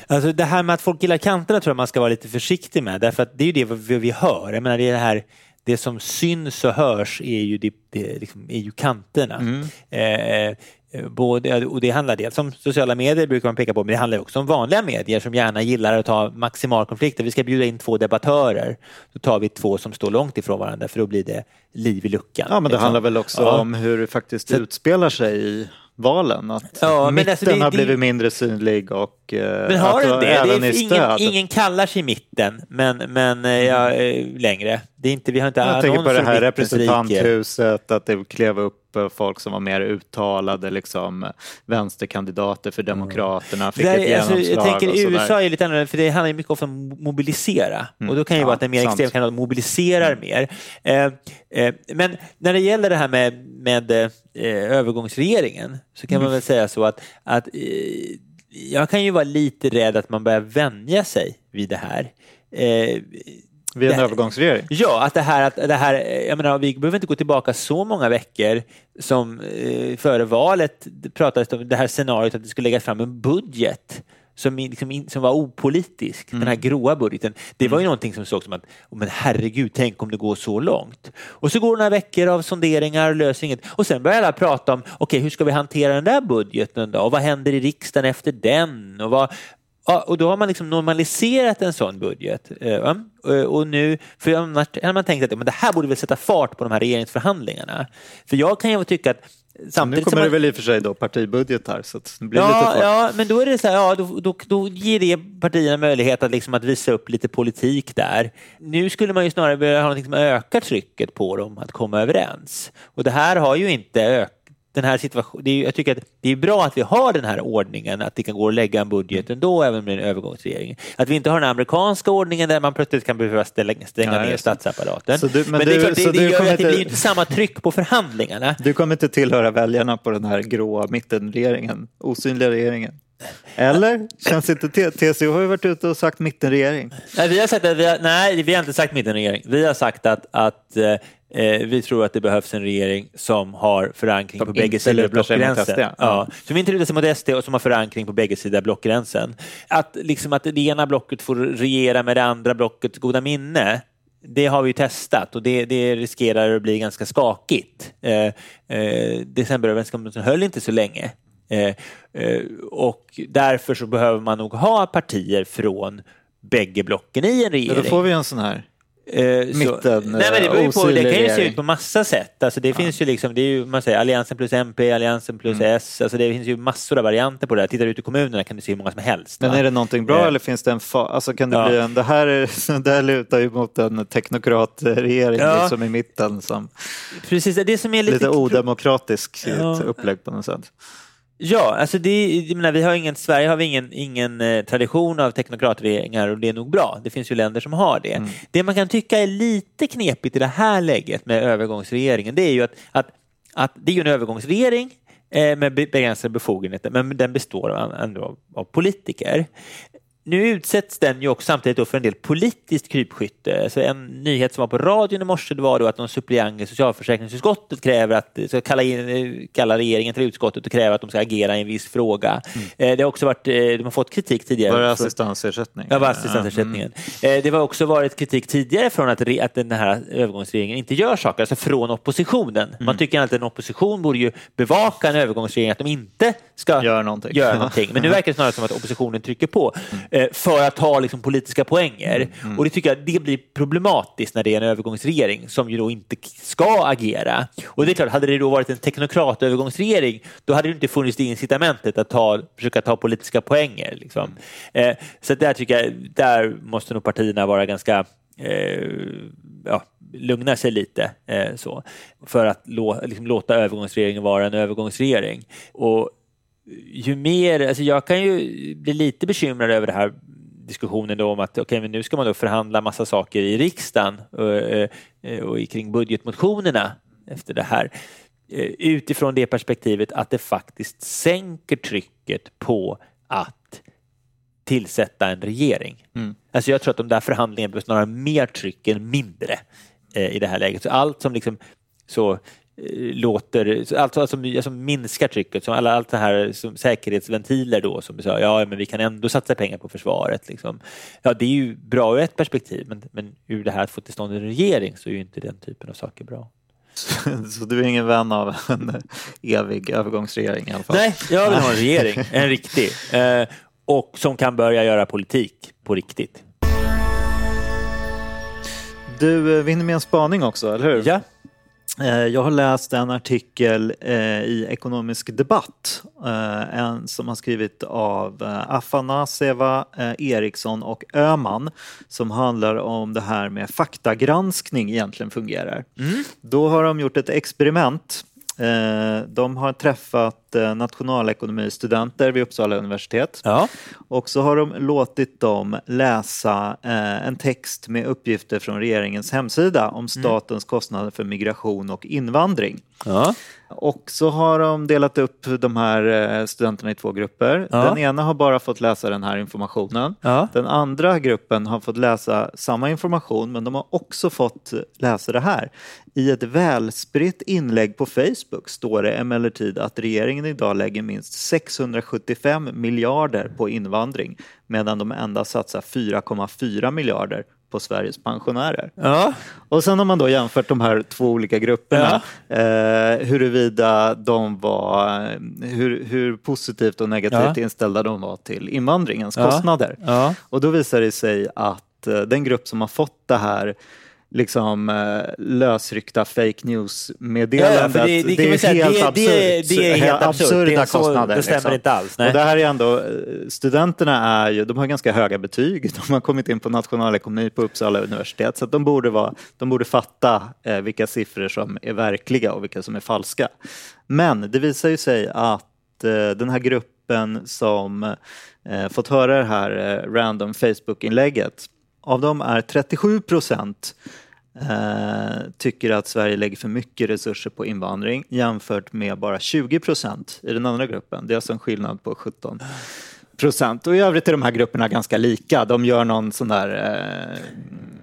Alltså det här med att folk gillar kanterna tror jag man ska vara lite försiktig med därför att det är ju det vi, vi hör. Jag menar, det, är det, här, det som syns och hörs är ju, det, det liksom, är ju kanterna. Eh, eh, både, och det handlar dels om sociala medier brukar man peka på, men det handlar också om vanliga medier som gärna gillar att ta maximalkonflikter. Vi ska bjuda in två debattörer. Då tar vi två som står långt ifrån varandra för då blir det liv i luckan. Ja, men det liksom. handlar väl också Ja. om hur det faktiskt utspelar sig i valen. Att Ja, men mitten alltså det- har det- blivit mindre synlig och eh, Men har att den det? även det i är, ingen, stöd. ingen kallar sig mitten men, men eh, ja, eh, längre. Det är inte, vi har inte Jag tänker på det här representanthuset, att det klev upp eh, folk som var mer uttalade liksom, vänsterkandidater för Demokraterna, fick Det ett där, alltså, genomslag. jag tänker och sådär. USA är lite annorlunda för det handlar ju mycket om att mobilisera och då kan ju Ja, vara att en mer extrem kandidat mobiliserar mer. Eh, eh, men när det gäller det här med, med eh, övergångsregeringen så kan man väl säga så att, att eh, jag kan ju vara lite rädd att man börjar vänja sig vid det här. Vid en Det- övergångsregering. Ja, att det här, att det här, jag menar, vi behöver inte gå tillbaka så många veckor som eh, före valet pratades om det här scenariot att det skulle läggas fram en budget som, liksom, in- som var opolitisk, den här gråa budgeten. Det var ju någonting som såg som att, oh, men herregud, tänk om det går så långt. Och så går det några veckor av sonderingar och löser inget. Och sen börjar alla prata om, okej, hur ska vi hantera den där budgeten då? Och vad händer i riksdagen efter den? Och vad, Ja, och då har man liksom normaliserat en sån budget. Eh? Eh, Och nu, för annars hade man tänkt att men det här borde väl sätta fart på de här regeringsförhandlingarna. För jag kan ju tycka att Nu samtidigt som kommer det man, väl i och för sig då partibudget här så det blir lite Ja, fart. ja, men då är det så här, ja, då, då, då ger det partierna möjlighet att, liksom, att visa upp lite politik där. Nu skulle man ju snarare vilja ha något som ökar trycket på dem att komma överens. Och det här har ju inte ökat den här situationen, det är, jag tycker att det är bra att vi har den här ordningen, att det kan gå att lägga en budget ändå även med en övergångsregering. Att vi inte har den amerikanska ordningen där man plötsligt kan behöva ställa, stänga Nej, ner statsapparaten. Du- men men det, är du- klart, det, det du gör att det blir inte samma tryck på förhandlingarna. <laughs> Du kommer inte tillhöra väljarna på den här gråa mittenregeringen, osynliga regeringen. Eller? Känns inte TCO har ju varit ute och sagt mittenregering. Nej, vi har sagt att vi har, nej, vi har inte sagt mittenregering. Vi har sagt att, att eh, vi tror att det behövs en regering som har förankring Som på bägge sidor blockgränsen. Ja. Ja. Som inte lutar sig mot SD och som har förankring på bägge sidor blockgränsen. Att, liksom, att det ena blocket får regera med det andra blockets goda minne det har vi ju testat och det, det riskerar att bli ganska skakigt. Eh, eh, decemberöverenskommelsen höll inte så länge. Eh, eh, och därför så behöver man nog ha partier från bägge blocken i en Ja, regering. då får vi en sån här. Eh, så- Mitten, Nej, men det, beror ju på, det kan ju se ut på massa sätt. Alltså det finns ju liksom, det är ju, man säger Alliansen plus MP, Alliansen plus Mm. S. Alltså det finns ju massor av varianter på det. Tittar du ut i kommunerna kan du se hur många som helst. Men va? är det någonting bra Eh. eller finns det en fa- alltså kan det Ja. bli en, det här, är, <laughs> det här lutar ju mot en teknokratregering Ja. liksom i mitten som Precis, det som är lite... lite odemokratiskt Ja. ett upplägg på något sätt. Ja, alltså det, jag menar, vi har ingen, Sverige har vi ingen, ingen eh, tradition av teknokratregeringar och det är nog bra. Det finns ju länder som har det. Det man kan tycka är lite knepigt i det här läget med övergångsregeringen, det är ju att, att, att det är en övergångsregering eh, med be- begränsade befogenheter, men den består ändå av, av politiker. Nu utsätts den ju också samtidigt för en del politiskt krypskytte. Så en nyhet som var på radion i morse det var då att någon suppleant i socialförsäkringsutskottet kräver att ska kalla, in, kalla regeringen till utskottet och kräva att de ska agera i en viss fråga. Eh, Det har också varit, eh, de har fått kritik tidigare. Bara från- assistansersättning. Ja, bara assistansersättningen. Eh, Det har också varit kritik tidigare från att, re- att den här övergångsregeringen inte gör saker, alltså från oppositionen. Man tycker att en opposition borde ju bevaka en övergångsregering, att de inte ska Gör någonting. göra någonting. Men nu <laughs> verkar det snarare som att oppositionen trycker på eh, för att ta liksom, politiska poänger. Och det tycker jag det blir problematiskt när det är en övergångsregering som ju då inte ska agera. Och det är klart, hade det då varit en teknokratövergångsregering då hade det inte funnits det incitamentet att ta, försöka ta politiska poänger. Liksom. Eh, så där tycker jag, där måste nog partierna vara ganska eh, ja, lugna sig lite eh, så, för att lå, liksom, låta övergångsregeringen vara en övergångsregering. Och ju mer, alltså jag kan ju bli lite bekymrad över det här diskussionen då om att okay, men nu ska man då förhandla massa saker i riksdagen och, eh, och i- kring budgetmotionerna efter det här. Eh, Utifrån det perspektivet att det faktiskt sänker trycket på att tillsätta en regering. Alltså jag tror att de där förhandlingarna behöver snarare mer tryck än mindre eh, i det här läget. Så allt som liksom så eh, låter, så allt alltså, alltså minskar trycket, som alla, allt det här som säkerhetsventiler då som sa, ja men vi kan ändå satsa pengar på försvaret. Liksom. Ja det är ju bra ur ett perspektiv men, men ur det här att få till stånd en regering så är ju inte den typen av saker bra. <laughs> Så du är ingen vän av en evig övergångsregering i alla fall? Nej, jag vill ha en regering, en riktig. Eh, och som kan börja göra politik på riktigt. Du eh, vinner med en spaning också, eller hur? Ja. Eh, Jag har läst en artikel eh, i Ekonomisk Debatt eh, en som har skrivit av Afanaseva, Eriksson och Öman som handlar om det här med faktagranskning egentligen fungerar. Då har de gjort ett experiment. Eh, De har träffat eh, nationalekonomistudenter vid Uppsala universitet Ja. och så har de låtit dem läsa eh, en text med uppgifter från regeringens hemsida om statens kostnader för migration och invandring. Ja. Och så har de delat upp de här eh, studenterna i två grupper. Ja. Den ena har bara fått läsa den här informationen. Ja. Den andra gruppen har fått läsa samma information men de har också fått läsa det här. I ett välspritt inlägg på Facebook står det emellertid att regeringen idag lägger minst 675 miljarder på invandring medan de endast satsar 4,4 miljarder på Sveriges pensionärer. Ja. Och sen har man då jämfört de här två olika grupperna eh, huruvida de var, hur, hur positivt och negativt Ja. inställda de var till invandringens Ja. kostnader. Ja. Och då visar det sig att eh, den grupp som har fått det här liksom eh, lösryckta fake news-meddelandet. Ja, det- det man är helt det- absurt. det- det är helt absurda Det kostnader. det stämmer liksom. inte alls, nej. Och det här är ändå, eh, studenterna är ju, de har ganska höga betyg. <laughs> De har kommit in på nationalekonomi på Uppsala universitet så de, borde vara, de borde fatta eh, vilka siffror som är verkliga och vilka som är falska. Men det visar ju sig att eh, den här gruppen som eh, fått höra det här eh, random Facebook-inlägget, av dem är 37 procent eh, tycker att Sverige lägger för mycket resurser på invandring jämfört med bara 20 procent i den andra gruppen. Det är alltså en skillnad på 17 procent. Och i övrigt är de här grupperna ganska lika. De gör någon sån där... Eh,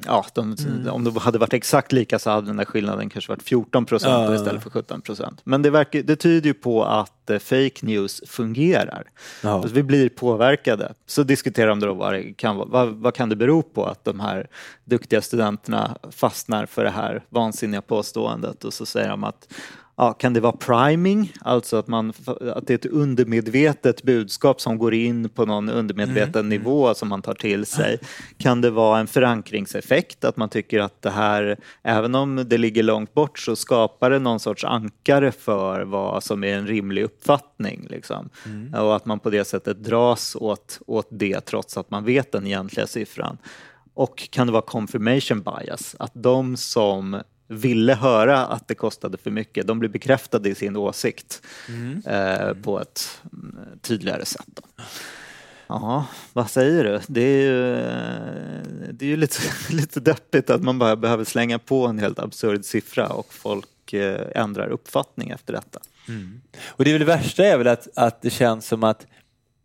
ja, de, Om de hade varit exakt lika så hade den där skillnaden kanske varit 14 procent Ja. istället för 17 procent. Men det, verkar, det tyder ju på att eh, fake news fungerar. Ja. Alltså, vi blir påverkade. Så diskuterar de då vad, det kan, vad, vad kan det bero på att de här duktiga studenterna fastnar för det här vansinniga påståendet och så säger de att Ja, kan det vara priming, alltså att, man, att det är ett undermedvetet budskap som går in på någon undermedveten nivå som man tar till sig? Kan det vara en förankringseffekt, att man tycker att det här, även om det ligger långt bort så skapar det någon sorts ankare för vad som är en rimlig uppfattning? Liksom. Och att man på det sättet dras åt, åt det trots att man vet den egentliga siffran. Och kan det vara confirmation bias, att de som ville höra att det kostade för mycket, de blir bekräftade i sin åsikt eh, på ett mm, tydligare sätt. Då. Ja, vad säger du? Det är ju, det är ju lite, <laughs> lite deppigt att man bara behöver slänga på en helt absurd siffra och folk eh, ändrar uppfattning efter detta. Och det är väl det värsta är väl att, att det känns som att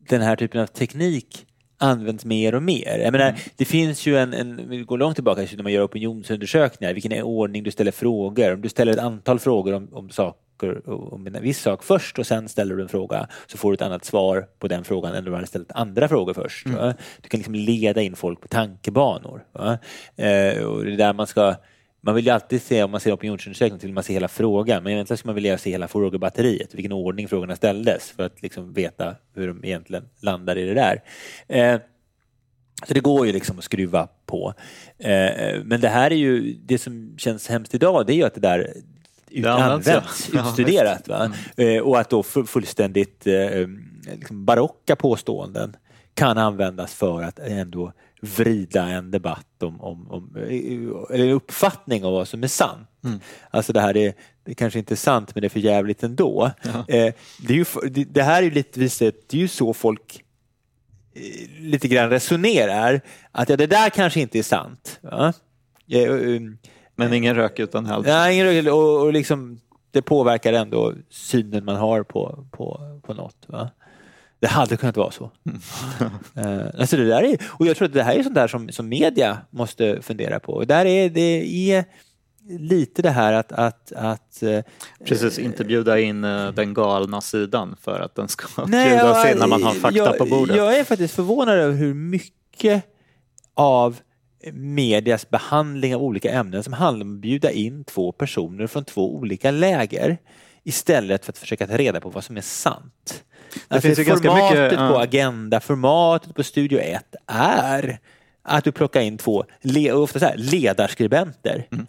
den här typen av teknik används mer och mer. Jag menar, det finns ju en, en, vi går långt tillbaka till när man gör opinionsundersökningar, vilken är ordning du ställer frågor. Om du ställer ett antal frågor om, om saker, om en viss sak först och sen ställer du en fråga så får du ett annat svar på den frågan än om du hade ställt andra frågor först. Va? Du kan liksom leda in folk på tankebanor. Va? Eh, och det är där man ska man vill ju alltid se, om man ser opinionsundersökning, till man ser hela frågan. Men egentligen ska man vilja se hela frågebatteriet, vilken ordning frågorna ställdes för att liksom veta hur de egentligen landar i det där. Eh, så det går ju liksom att skruva på. Eh, men det här är ju, det som känns hemskt idag, det är ju att det där ut, används, ja. Utstuderat. Va? Eh, och att då fu- fullständigt eh, liksom barocka påståenden kan användas för att ändå vrida en debatt om, om, om eller en uppfattning av vad som är sant. Alltså det här är, det kanske inte är sant men det är för jävligt ändå. Eh, det, är ju, det, det här är ju lite visst, det är ju så folk eh, lite grann resonerar. Att ja, det där kanske inte är sant. Va? Eh, eh, Men ingen rök utan eld. Ja, ingen regel. Och, och liksom, det påverkar ändå synen man har på, på, på något. Va? Det hade kunnat vara så. <laughs> Eh, alltså det där är, och jag tror att det här är sånt där som, som media måste fundera på. Och där är, det är lite det här att... att, att eh, Precis, inte bjuda in eh, den galna sidan för att den ska Nej, bjudas in när man har fakta jag, på bordet. Jag är faktiskt förvånad över hur mycket av medias behandling av olika ämnen som handlar om att bjuda in två personer från två olika läger istället för att försöka ta reda på vad som är sant. Alltså finns formatet mycket, på ja. Agenda, formatet på Studio 1 är att du plockar in två le, ofta så här, ledarskribenter. Mm.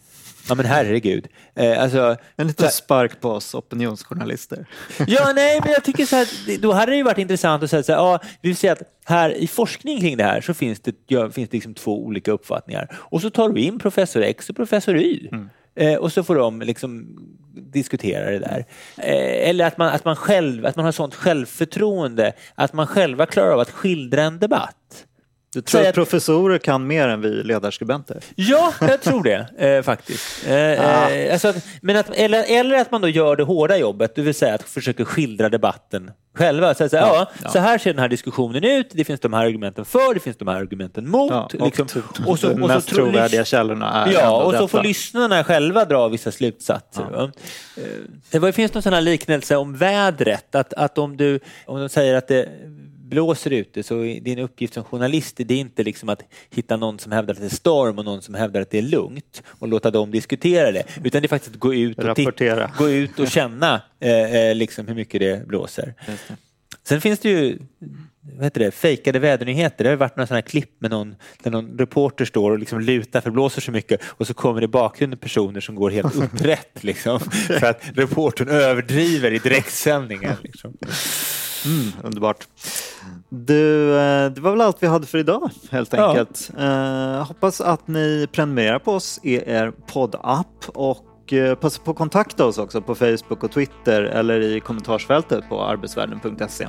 Ja men herregud. Eh, alltså, En liten spark på oss opinionsjournalister. Ja, <laughs> nej, men jag tycker så här, det- då hade det ju varit intressant att säga så här, ja, vi vill säga att här i forskning kring det här så finns det, ja, finns det liksom två olika uppfattningar. Och så tar du in professor X och professor Y. Eh, och så får de liksom diskutera det där. Eh, eller att man, att, man själv, att man har sånt självförtroende att man själva klarar av att skildra en debatt. Du tror säga att professorer kan mer än vi ledarskribenter? Ja, jag tror det eh, faktiskt. Eh, eh, alltså att, men att, eller, eller att man då gör det hårda jobbet, det vill säga att försöka skildra debatten själva. Så, att säga, ja, Ja, ja. så här ser den här diskussionen ut, det finns de här argumenten för, det finns de här argumenten mot. Ja, och liksom. och så, de så mest trovärdiga källorna är Ja, och så detta. får lyssnarna själva dra vissa slutsatser. va? Eh, Det var, finns någon sån här liknelse om vädret, att, att om, du, om de säger att det blåser ute så är din uppgift som journalist det är inte liksom att hitta någon som hävdar att det är storm och någon som hävdar att det är lugnt och låta dem diskutera det. Utan det är faktiskt att gå ut och, titta- gå ut och känna eh, eh, liksom hur mycket det blåser. Sen finns det ju vad heter det, fejkade vädernyheter. Det har varit några sådana här klipp med någon, där någon reporter står och liksom lutar för det blåser så mycket och så kommer det i bakgrunden personer som går helt upprätt liksom, <laughs> för att reportern överdriver i direktsändningen. Liksom. Mm, underbart. Du, eh, det var väl allt vi hade för idag helt Ja. enkelt. Eh, hoppas att ni prenumererar på oss i er poddapp och eh, passa på att kontakta oss också på Facebook och Twitter eller i kommentarsfältet på arbetsvärlden.se.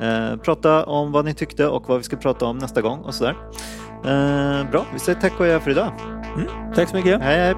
Eh, prata om vad ni tyckte och vad vi ska prata om nästa gång och sådär. Eh, bra, vi säger tack och adjö för idag. Tack så mycket. Hej hej!